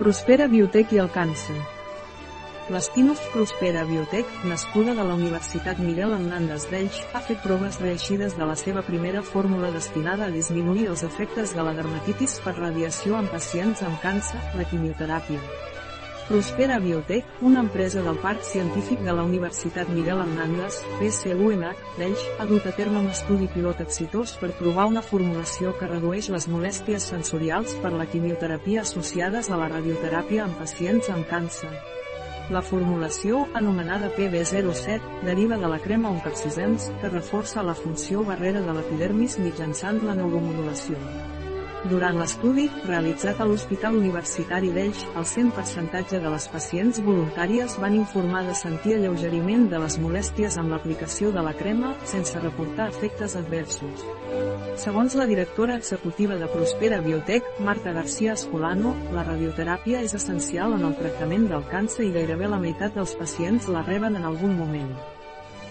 Prospera Biotech i el càncer. L'Stinuf Prospera Biotech, nascuda de la Universitat Miguel Hernández d'Elx, ha fet proves reeixides de la seva primera fórmula destinada a disminuir els efectes de la dermatitis per radiació en pacients amb càncer, la quimioteràpia. Prospera Biotech, una empresa del Parc Científic de la Universitat Miguel Hernández, PSUMH, d'Elx, ha dut a terme un estudi pilot exitós per provar una formulació que redueix les molèsties sensorials per la quimioterapia associades a la radioteràpia en pacients amb càncer. La formulació, anomenada PB07, deriva de la crema Oncaxisens, que reforça la funció barrera de l'epidermis mitjançant la neuromodulació. Durant l'estudi, realitzat a l'Hospital Universitari d'Elx, el 100% de les pacients voluntàries van informar de sentir alleugeriment de les molèsties amb l'aplicació de la crema, sense reportar efectes adversos. Segons la directora executiva de Prospera Biotech, Marta García Escolano, la radioteràpia és essencial en el tractament del càncer i gairebé la meitat dels pacients la reben en algun moment.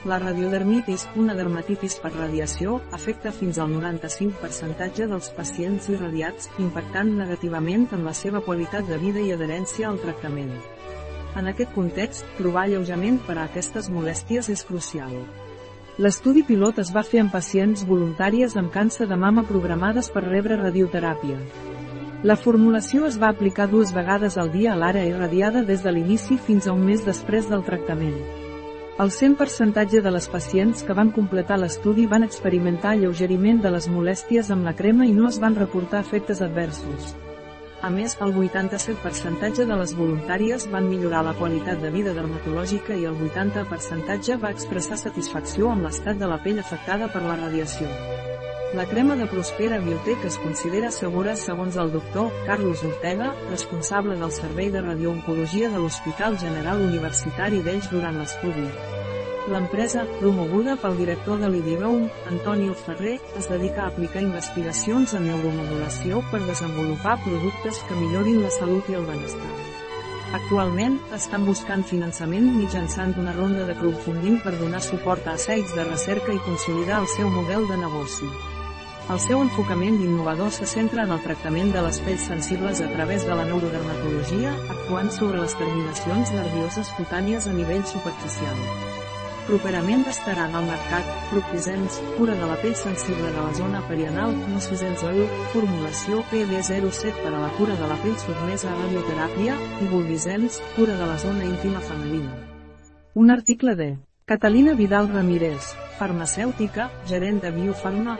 La radiodermitis, una dermatitis per radiació, afecta fins al 95% dels pacients irradiats, impactant negativament en la seva qualitat de vida i adherència al tractament. En aquest context, trobar alleujament per a aquestes molèsties és crucial. L'estudi pilot es va fer en pacients voluntàries amb càncer de mama programades per rebre radioteràpia. La formulació es va aplicar dues vegades al dia a l'àrea irradiada des de l'inici fins a un mes després del tractament. El 100% de les pacients que van completar l'estudi van experimentar alleugeriment de les molèsties amb la crema i no es van reportar efectes adversos. A més, el 87% de les voluntàries van millorar la qualitat de vida dermatològica i el 80% va expressar satisfacció amb l'estat de la pell afectada per la radiació. La crema de Prospera Biotech es considera segura segons el doctor Carlos Ortega, responsable del Servei de Radiooncologia de l'Hospital General Universitari d'Ells durant l'estudi. L'empresa, promoguda pel director de l'IDIROUM, Antonio Ferrer, es dedica a aplicar investigacions en neuromodulació per desenvolupar productes que millorin la salut i el benestar. Actualment, estan buscant finançament mitjançant una ronda de crowdfunding per donar suport a assaigs de recerca i consolidar el seu model de negoci. El seu enfocament innovador se centra en el tractament de les pells sensibles a través de la neurodermatologia, actuant sobre les terminacions nervioses cutànies a nivell superficial. Properament estaran al mercat Propisens, cura de la pell sensible de la zona perianal, Nocizens Oil, formulació PD07 per a la cura de la pell sotmesa a radioteràpia, i Bulbizens, cura de la zona íntima femenina. Un article de Catalina Vidal Ramírez, farmacèutica, gerent de Biofarma,